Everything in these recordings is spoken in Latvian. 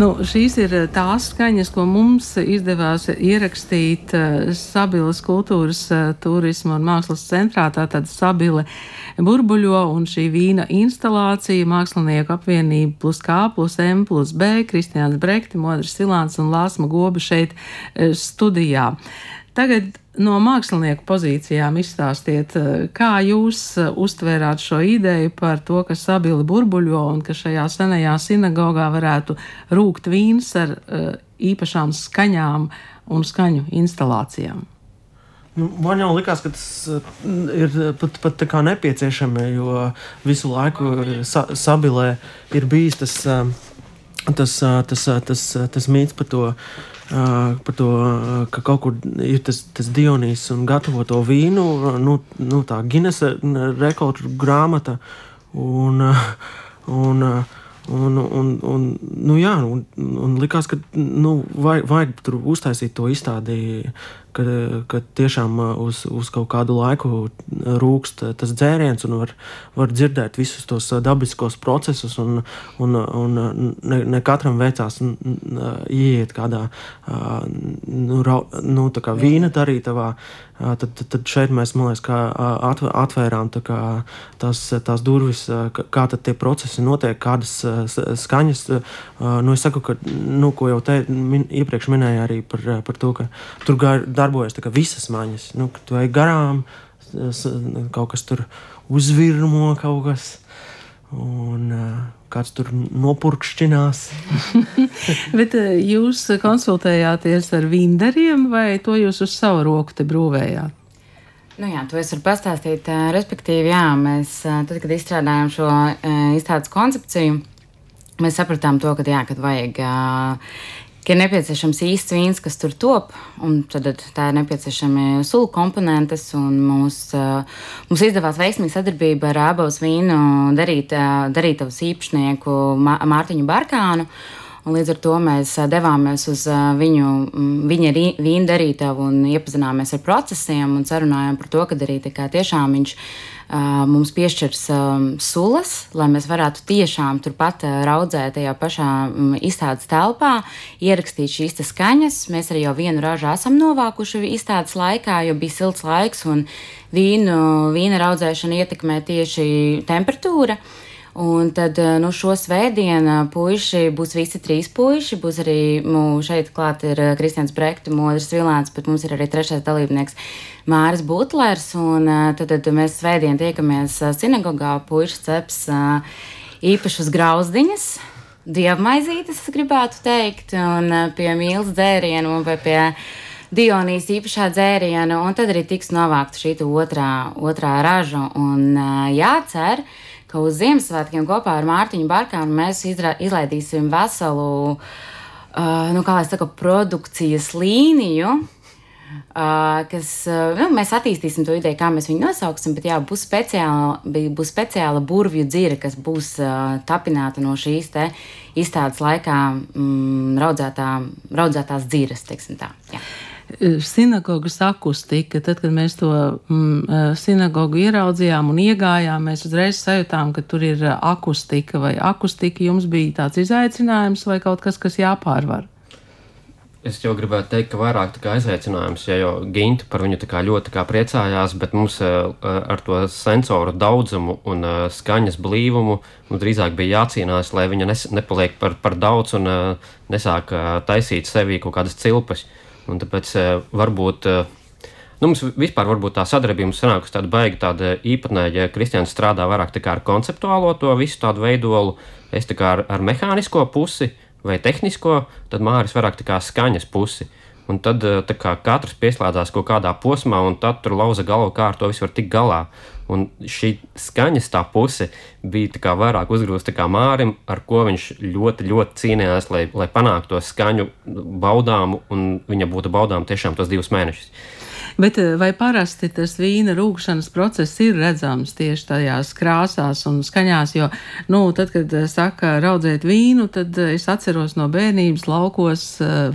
Nu, šīs ir tās skaņas, ko mums izdevās ierakstīt Sabilas kultūras, turisma un mākslas centrā. Tātad Sabile burbuļo un šī vīna instalācija mākslinieku apvienība plus K plus M plus B, Kristiāns Brekti, Modris Silāns un Lāsma Goba šeit studijā. Tagad no mākslinieku pozīcijām izstāstiet, eh, kā jūs eh, uztvērāt šo ideju par to, ka sabili burbuļo un ka šajā senajā sinagogā varētu rūkt vīns ar eh, īpašām skaņām un skaņu instalācijām. Nu, man jau likās, ka tas ir pat, pat tā kā nepieciešami, jo visu laiku sa sabilē ir bijis tas, tas, tas, tas, tas, tas mīts par to par to, ka kaut kur ir tas, tas Dionīs un gatavo to vīnu, nu, nu tā Ginesa rekordu grāmata. Un, un, Un, un, un, nu jā, un, un likās, ka nu, vajag, vajag tur uztaisīt to izstādi, ka, ka tiešām uz, uz kaut kādu laiku rūkst tas dzēriens un var, var dzirdēt visus tos dabiskos procesus. Un, un, un ne, ne katram veicās ieiet kādā nu, ra, nu, kā vīna darītavā. Tad, tad, tad šeit mēs liekas, atvērām kā, tās, tās durvis, kā tie procesi notiek, kādas skaņas. Nu, es saku, ka, nu, ko jau te min, iepriekš minēju arī par, par to, ka tur darbojas visas maņas. Nu, tu ej garām, kaut kas tur uzvirmo kaut kas. Un, kāds tur nopurkšķinās. Bet jūs konsultējāties ar vindariem, vai to jūs uz savu roku te brūvējāt? Nu jā, to es varu pastāstīt. Respektīvi, jā, mēs tad, kad izstrādājām šo izstādes koncepciju, mēs sapratām to, ka, jā, kad vajag ir nepieciešams īsts vīns, kas tur top, un tad tā ir nepieciešama sulu komponentes. Mums, mums izdevās veiksmīga sadarbība ar abos vīnu darīt, darītavas īpašnieku Mārtiņu Barkānu. Un līdz ar to mēs devāmies uz viņu, viņa vīnu darītavu un iepazināmies ar procesiem un sarunājām par to, ka arī tiešām viņš mums piešķirs sulas, lai mēs varētu tiešām turpat raudzēt tajā pašā izstādes telpā, ierakstīt šīs skaņas. Mēs arī jau vienu ražu esam novākuši izstādes laikā, jo bija silts laiks un vīnu, vīna raudzēšana ietekmē tieši temperatūra. Un tad nu, šo svētdienu puiši būs visi trīs puiši. Būs arī mū, šeit klāt ir Kristians Brekts, Modris Vilāns, bet mums ir arī trešais dalībnieks Māris Butlers. Un tad, tad mēs svētdien tiekamies sinagogā, puiši ceps īpašas grauzdiņas. Dievmaizītes, es gribētu teikt, un pie mīlas dzērienu vai pie Dionīs īpašā dzēriena, un tad arī tiks novākta šī otrā, otrā raža. Un jācer, ka uz Ziemassvētkiem kopā ar Mārtiņu Barkānu mēs izra, izlaidīsim veselu, uh, nu, kā lai saka, produkcijas līniju. Uh, kas, uh, nu, mēs attīstīsim to ideju, kā mēs viņu nosauksim, bet jā, būs, speciāla, būs speciāla burvju dzira, kas būs uh, tapināta no šīs izstādes laikā mm, raudzētā, raudzētās dziras. Tā, sinagogas akustika. Tad, kad mēs to mm, sinagogu ieraudzījām un iegājām, mēs uzreiz sajūtām, ka tur ir akustika. Vai akustika jums bija tāds izaicinājums vai kaut kas, kas jāpārvar? Es jau gribētu teikt, ka vairāk kā izaicinājums, ja jau Ginta par viņu ļoti kā priecājās, bet mums ar to sensoru daudzumu un skaņas blīvumu mums drīzāk bija jācīnās, lai viņa nepaliek par, par daudz un nesāk taisīt sevī kaut kādas cilpas. Uh, Un tāpēc eh, varbūt. Eh, nu, mums vispār tā sadarbība sanākusi tāda baigta, tāda īpatnēja, ja Kristians strādā vairāk ar konceptuālo to visu tādu veidolu, es tā kā ar, ar mehānisko pusi vai tehnisko, tad Māris vairāk tā kā skaņas pusi. Un tad eh, kā, katrs pieslēdzās kaut kādā posmā, un tad tur lauza galvu, kā ar to visu var tikt galā. Un šī skaņas tā puse bija tā vairāk uzgrūsta Mārim, ar ko viņš ļoti, ļoti cīnījās, lai, lai panāktu to skaņu baudāmu, un viņa būtu baudām tiešām tos divus mēnešus. Bet eh, vai parasti tas vīna rūkšanas process ir redzams tieši tajās krāsās un skaņās? Jo, nu, tad, kad eh, saka raudzēt vīnu, tad eh, es atceros no bērnības laukos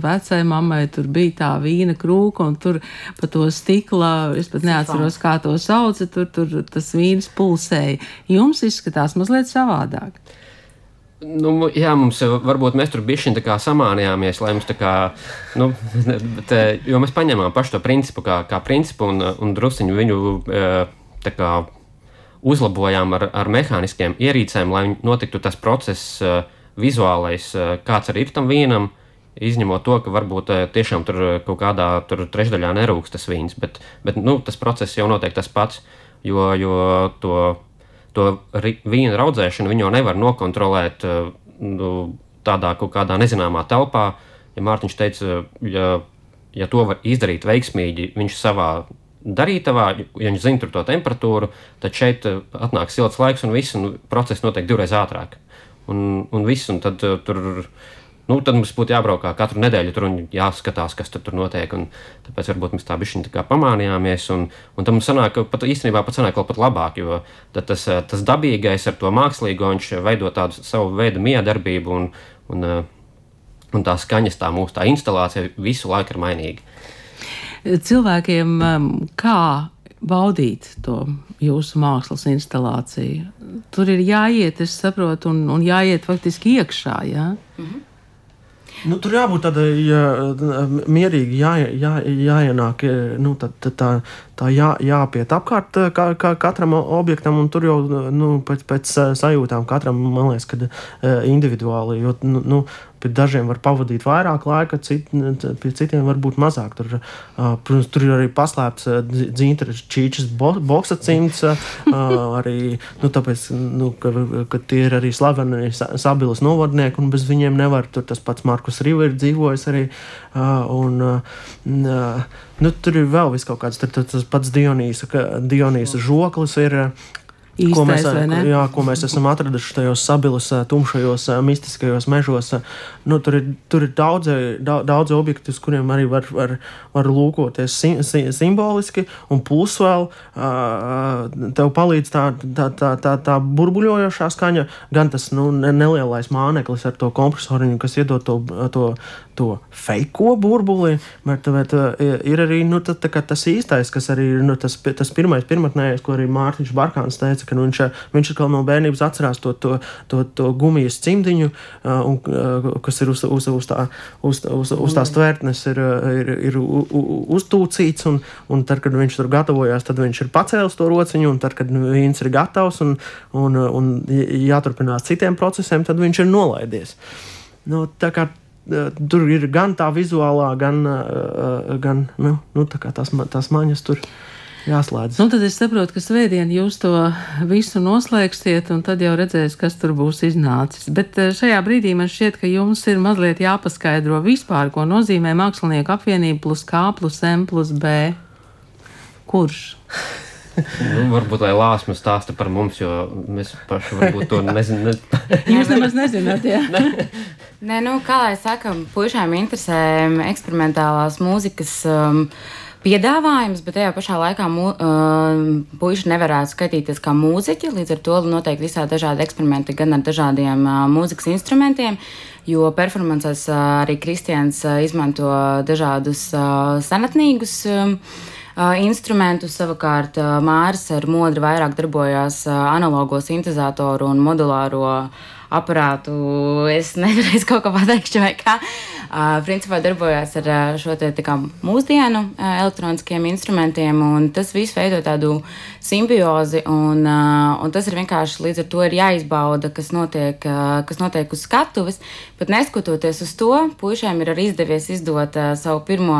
vecai mammai tur bija tā vīna krūka un tur pa to stikla, es pat neatceros, kā to sauca, tur, tur tas vīns pulsēja. Jums izskatās mazliet savādāk. Nu, jā, mums varbūt mēs tur bijām tā kā samānījāmies, lai mums tā kā, nu, bet, jo mēs paņēmām pašu to principu kā, kā principu un, un drusciņu viņu tā kā uzlabojām ar, ar mehāniskiem ierīcēm, lai notiktu tas process vizuālais, kāds arī ir tam vīnam, izņemot to, ka varbūt tiešām tur kaut kādā tur trešdaļā nerūks tas vīns, bet, bet nu, tas process jau notiek tas pats, jo, jo to to vīnu raudzēšanu viņi jau nevar nokontrolēt eh, nu, tādā kaut kādā nezināmā telpā. Ja Mārtiņš teica, ja, ja to var izdarīt veiksmīgi, viņš savā darītavā, ja viņš zina to temperatūru, tad šeit eh, atnāk silts laiks un viss, un process notiek divreiz ātrāk. Un, un viss, un tad tur nu, tad mums būtu jābrauk katru nedēļu tur un jāskatās, kas tur, tur notiek. Tāpēc varbūt mēs tā bišķiņi tā pamānījāmies. Un, un tam sanāk, pat īstenībā pat sanāk vēl pat labāk, jo tas, tas dabīgais ar to mākslīgo viņš veido tādu savu veidu miedarbību un, un, un tā skaņas, tā mūsu tā instalācija visu laiku ir mainīga. Cilvēkiem kā baudīt to jūsu mākslas instalāciju? Tur ir jāiet, es saprotu, un, un jāiet faktiski iekšā. Jā? Mm -hmm. Nu, tur jābūt tādai jā, mierīgi, jā, jā, jāienāk, nu, tā, tā, tā jā, jāpiet apkārt kā, kā katram objektam, un tur jau nu, pēc, pēc sajūtām katram, man liekas, kad individuāli, jo, nu, pie dažiem var pavadīt vairāk laika, cit, pie citiem varbūt mazāk. Tur, protams, tur ir arī paslēpts dzīves čīčas boxa cimds, arī nu, tāpēc, nu, ka, ka tie ir arī slaveni sabilas novadnieki, un bez viņiem nevar. Tur tas pats Markus Rīva ir dzīvojis arī. Un, nu, tur ir vēl kaut kāds, tur, tas pats Dionīsa, Dionīsa žoklis ir Īstais, ko, mēs, jā, ko mēs esam atraduši tajos sabilos, tumšajos, mistiskajos mežos. Nu, tur, ir, tur ir daudz, daudz objektu, uz kuriem arī var, var, var lūkoties sim, sim, simboliski, un plus vēl tev palīdz tā, tā, tā, tā, tā burbuļojošā skaņa, gan tas nu, nelielais māneklis ar to kompresoriņu, kas iedod to, to, to fake burbuli, bet, bet ir arī nu, tā, tā, tas īstais, kas arī ir nu, tas, tas pirmais, pirmotnējais, ko arī Mārtiņš Barkāns teica ka nu, viņš, viņš atkal no bērnības atcerās to, to, to, to gumijas cimdiņu, un, kas ir uz, uz, uz, tā, uz, uz, uz tās tvērtnes, ir, ir, ir uztūcīts. Un, un tad, kad viņš tur gatavojās, tad viņš ir pacēlis to rociņu, un tad, kad viņš ir gatavs un, un, un jāturpinās citiem procesiem, tad viņš ir nolaidies. Nu, tur ir gan tā vizuālā, gan, gan nu, nu, tā tās, tās maņas tur jāslēdz. Nu, tad es saprotu, ka svētdien jūs to visu noslēgsiet, un tad jau redzēs, kas tur būs iznācis. Bet eh, šajā brīdī man šķiet, ka jums ir mazliet jāpaskaidro vispār, ko nozīmē mākslinieku apvienība plus K plus M plus B. Kurš? nu, varbūt lai Lāsma stāsta par mums, jo mēs paši varbūt to nezinām. Ne... Jūs nemaz nezināt, jā. ne. Nē, nu, kā lai sakam, puišām interesē eksperimentālās mūzikas. Um, piedāvājums, bet tajā pašā laikā mū, uh, puiši nevarētu skaitīties kā mūziķi. Līdz ar to notiek visādi dažādi eksperimenti gan ar dažādiem uh, mūzikas instrumentiem, jo performancēs uh, arī Kristians uh, izmanto dažādus uh, senatnīgus. Uh, Uh, instrumentus. Savukārt uh, Māris ar modri vairāk darbojās uh, analogo sintēzatoru un modulāro aparātu. Es nevarēju kaut ko pateikt, vai kā. Uh, principā darbojās ar uh, šo te kā, mūsdienu uh, elektroniskiem instrumentiem, un tas viss veido tādu simbiozi. Un, uh, un tas ir vienkārši līdz ar to ir jāizbauda, kas notiek, uh, kas notiek uz skatuves. Bet neskatoties uz to, puišiem ir arī izdevies izdot uh, savu pirmo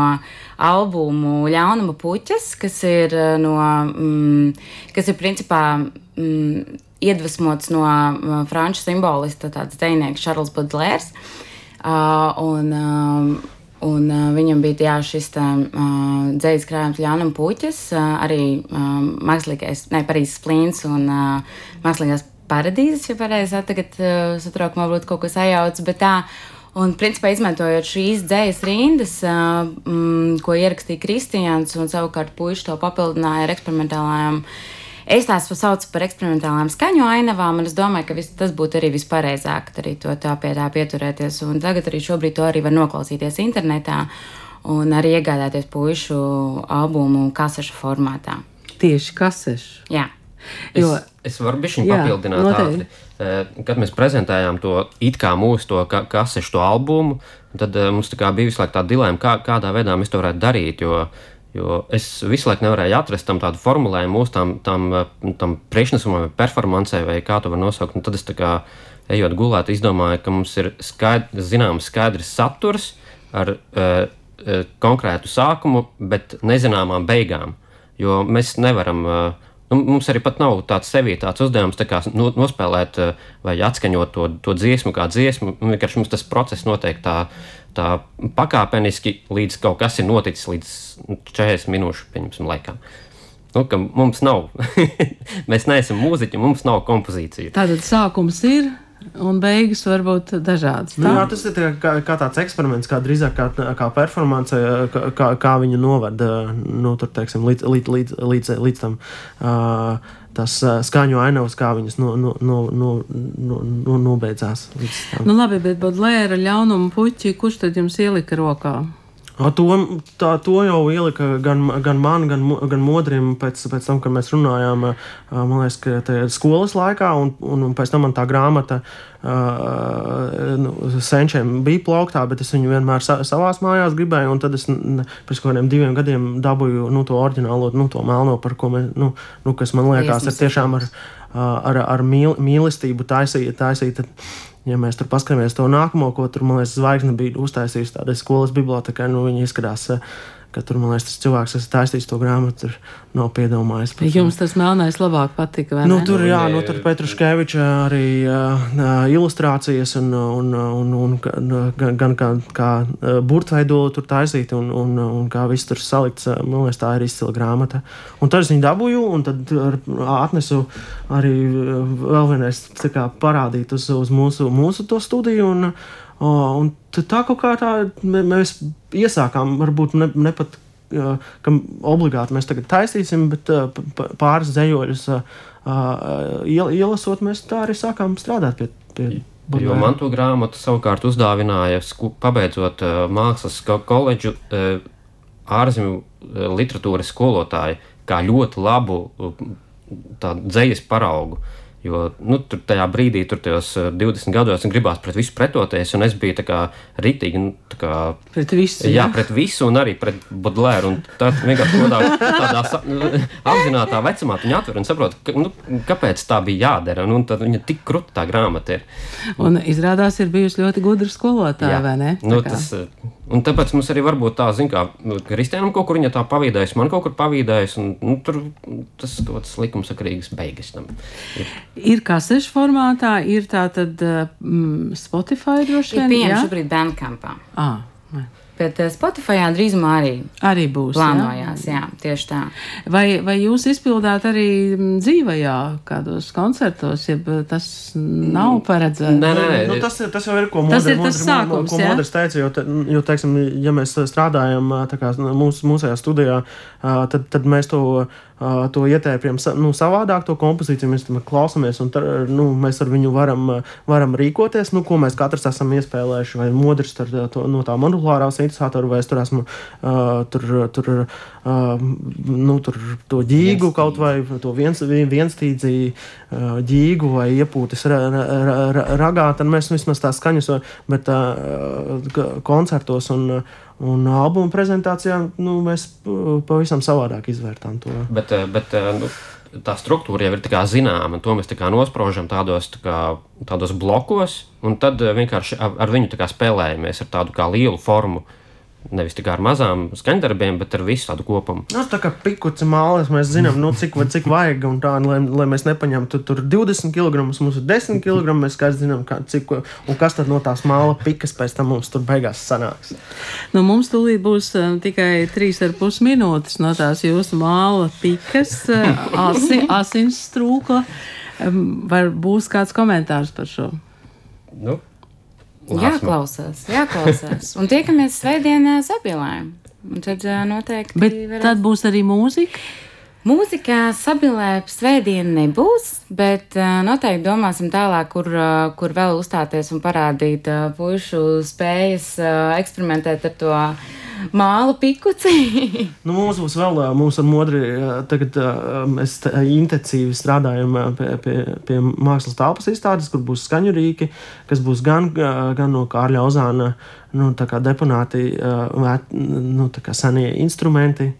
albumu Ļaunuma puķis, kas ir uh, no, mm, kas ir principā. Mm, iedvesmots no uh, franču simbolista, tāds dejnieks Čārls Budlērs. Uh, un, uh, Un, uh, viņam bija jā, šis dzīslis krājums Jānam Puķis, arī uh, mākslīgais, ne, Parīzes plīns un mākslīgās paradīzes, ja pareizi tagad satraukumā varbūt kaut ko sajauc, bet tā. Un, principā, izmantojot šīs dzīslas rindas, mm, ko ierakstīja Kristians, un savukārt puiši to papildināja ar eksperimentālajām uh, Es tās saucu par eksperimentālām skaņu ainavām, un es domāju, ka vis, tas būtu arī vispareizāk, arī to tā pie tā pieturēties. Un tagad arī šobrīd to arī var noklausīties internetā un arī iegādāties puišu albumu kasešu formātā. Tieši kasešu. Jā. Jo, es, es varu bišķiņ papildināt ātri. Kad mēs prezentējām to it kā mūsu to ka, kasešu to albumu, tad mums tā kā bija visu laiku tā dilēma, kā, kādā veidā mēs to varētu darīt, jo, jo es visu laiku nevarēju atrast tam tādu formulējumu mūsu tam, tam, tam priekšnesumam vai performancei, vai kā to var nosaukt, un tad es tā kā ejot gulēt, izdomāju, ka mums ir skaidrs, zināms skaidrs saturs ar uh, konkrētu sākumu, bet nezināmām beigām, jo mēs nevaram uh, Nu, mums arī nav tāds sevī tāds uzdevums tā kā, nu, nospēlēt vai atskaņot to, to dziesmu kā dziesmu. Nu, vienkārši mums tas process notiek tā, tā pakāpeniski, līdz kaut kas ir noticis līdz 40 minūšu pieņemsim, laikā. Nu, mums nav, mēs neesam mūziķi, mums nav kompozīcija. Tātad sākums ir un beigas var būt dažādas. Nu, jā, tas ir tā, kā, kā tāds eksperiments, kā drīzāk kā, kā performance, kā, kā, kā viņu novada nu, tur, teiksim, līdz, līdz, līdz, līdz, līdz tam. Uh, Tas skaņu ainavas, kā viņas no, no, no, no, no, no, nobeidzās. Nu, labi, bet Bodlēra ļaunumu puķi, kurš tad jums ielika rokā? To, tā, to jau ielika gan, gan man, gan, gan modrim pēc, pēc tam, kad mēs runājām, man liekas, ka skolas laikā, un, un pēc tam man tā grāmata uh, nu, senčiem bija plauktā, bet es viņu vienmēr sa, savās mājās gribēju, un tad es pēc kaut kādiem diviem gadiem dabūju nu, to oriģinālo, nu, to melno, par ko mēs, nu, nu, kas man liekas, ir tiešām ar, ar, ar mīl, mīlestību taisīta. taisīta ja mēs tur paskatāmies to nākamo, ko tur, man liekas, zvaigzne bija uztaisījusi tādai skolas bibliotekai, nu, viņi izskatās ka tur, man liekas, tas cilvēks, kas taisīs to grāmatu, nav piedomājis. Par Jums tas melnais labāk patika, vai nu, ne? Tur, jā, nu, tur Petruškeviča arī uh, ilustrācijas un, un, un, un gan, gan kā, kā burtveidolu tur taisīt un, un, un kā viss tur salikts, man liekas, tā ir izcila grāmata. Un tad es viņu dabūju un tad atnesu arī vēl vienreiz kā, parādīt uz, uz mūsu, mūsu to studiju. Un, Un tā kaut kā tā mēs iesākām, varbūt ne, ne pat ka obligāti mēs tagad taisīsim, bet pāris zejoļus ielasot, mēs tā arī sākām strādāt pie. pie Budvēja. Jo man to grāmatu savukārt uzdāvināja, pabeidzot mākslas koledžu, ārzemju literatūras skolotāji, kā ļoti labu dzīslu paraugu. Jo nu, tur tajā brīdī, tur tajos 20 eh, gados, gribās pret visu pretoties, un es biju rītīgi. Nu, kā, pret visu. Jā, jā, pret visu, un arī pret Budlēru. Tad vienkārši tādā, tādā apzinātajā vecumā viņa atver un saprot, ka, nu, kāpēc tā bija jādara. Un, un tad viņa tik krūta tā grāmata ir. Un izrādās, ir bijusi ļoti gudra skolotāja, vai ne? Nu, tas, eh, un tāpēc mums arī varbūt tā, zin, kā Kristiānam kaut kur viņa tā pavīdējusi, man kaut kur pavīdējusi, un nu, tur tas kaut kāds likumsakarīgs beigas tam ir ir kasešu formātā, ir tā tad mm, Spotify droši vien. Ir pieejams šobrīd Bandcampā. Ah. Bet uh, Spotify drīzumā arī, arī būs. Plānojās, jā? jā, tieši tā. Vai, vai jūs izpildāt arī mm, dzīvajā, kādos koncertos, ja tas nav paredzēts? Nē, nē, nē. Nu, tas, ir, tas jau ir ko Modris teica. Ko Modris teica, jo, te, jo teiksim, ja mēs strādājam kā, mūsu, mūsējā studijā, tad, tad mēs to uh, to ietēpjam nu, savādāk, to kompozīciju mēs tam klausāmies, un tar, nu, mēs ar viņu varam, varam rīkoties, nu, ko mēs katrs esam iespēlējuši, vai modrs ar to, no tā modulārā sintezatora, vai es tur esmu uh, tur, tur, uh, nu, tur to ģīgu kaut vai to viens, vienstīdzi uh, ģīgu vai iepūtis ra, ra, ra, ragā, tad mēs vismaz tās skaņas, bet uh, koncertos un uh, Un albuma prezentācijā nu, mēs pavisam savādāk izvērtām to. Bet, eh, bet eh, nu, tā struktūra jau ir zināma, un to mēs nospraužam tādos, tā kā, tādos blokos, un tad vienkārši ar, ar viņu spēlējamies ar tādu kā lielu formu. Nevis tikai ar mazām skaņdarbiem, bet ar visu tādu kopumu. Nu, tā kā pikuci mālas, mēs zinām, nu, cik, cik vajag, un tā, lai, lai mēs nepaņemtu tur 20 kg, mums ir 10 kg, mēs skaidri zinām, kā, cik, un kas tad no tās māla pikas pēc tam mums tur beigās sanāks. Nu, mums tūlīt būs uh, tikai 3,5 minūtes no tās jūsu māla pikas, uh, asi, asins strūkla. Um, vai būs kāds komentārs par šo? Nu. Jāklausās, jāklausās. Un tiekamies svētdienā Zabilē. Un tad noteikti. Bet varēs... tad būs arī mūzika. Mūzikā sabilē svētdiena nebūs, bet noteikti domāsim tālāk, kur, kur vēl uzstāties un parādīt pušu spējas eksperimentēt ar to mālu pikuci. nu, mums būs vēl, mums ar modri, tagad mēs intensīvi strādājam pie, pie, pie mākslas telpas izstādes, kur būs skaņu rīki, kas būs gan, gan no Kārļa Ozāna, nu, deponēti, nu, senie instrumenti,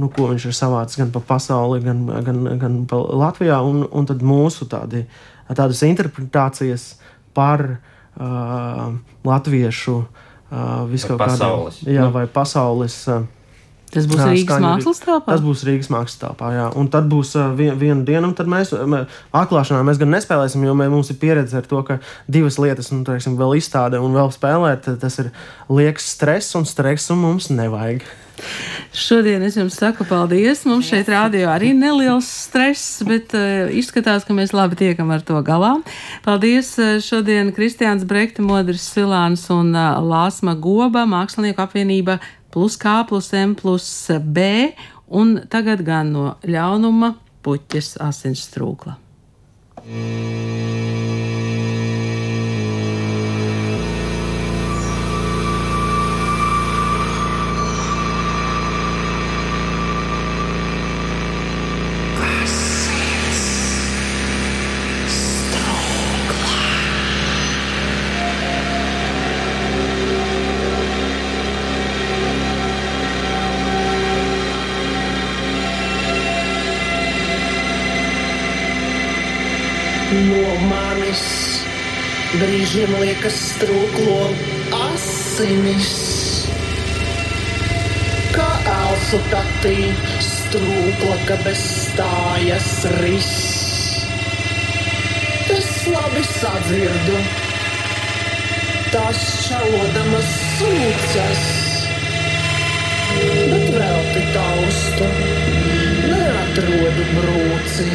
nu, ko viņš ir savācis gan pa pasauli, gan, gan, gan pa Latvijā, un, un tad mūsu tādi, tādas interpretācijas par uh, latviešu uh, uh, viskaut pasaules. Jā, vai pasaules. Uh, Tas būs jā, Rīgas mākslas telpā. Tas būs Rīgas mākslas telpā, jā. Un tad būs uh, vien, viena diena, un tad mēs atklāšanā mēs gan nespēlēsim, jo mē, mums ir pieredze ar to, ka divas lietas, nu, teiksim, vēl izstāde un vēl spēlēt, tas ir liekas stress un stresu mums nevajag. Šodien es jums saku paldies. Mums šeit rādījā arī neliels stress, bet uh, izskatās, ka mēs labi tiekam ar to galā. Paldies uh, šodien Kristiāns Brekta, Modris Silāns un uh, Lāsma Goba, Mākslinieku apvienība plus K plus M plus B, un tagad gan no ļaunuma puķes asins trūkla. Mm. Brīžiem liekas strūklo asinis. Kā elsu tatī strūkla, ka bez stājas ris. Es labi sadzirdu, tās šaudamas sūcas, bet vēl tik taustu neatrodu brūci.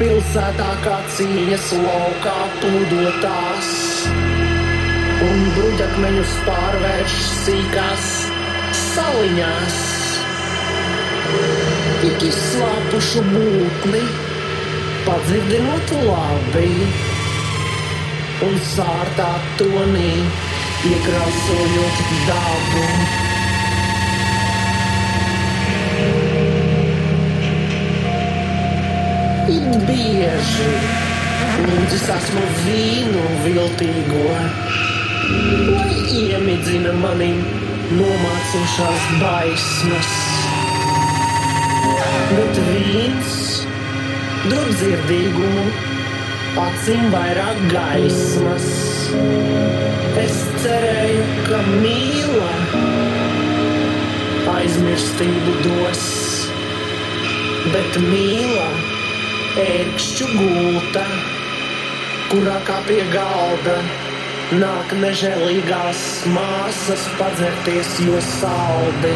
Pilsētā kā cīņas laukā pludotās, un bruģakmeņus pārvērš sīkās saliņās. Tik izslāpušu būtni, padzirdinot labi, un sārtā tonī iekrāsojot dabu. It bieži. Lūdzis esmu vīnu viltīgo, lai iemidzina mani nomācošās baismas. Bet vīns dod dzirdīgumu, acīm vairāk gaismas. Es cerēju, ka mīla aizmirstību dos, bet mīlestība ērkšķu gulta, kurā kā pie galda nāk nežēlīgās māsas padzerties, jo saldi.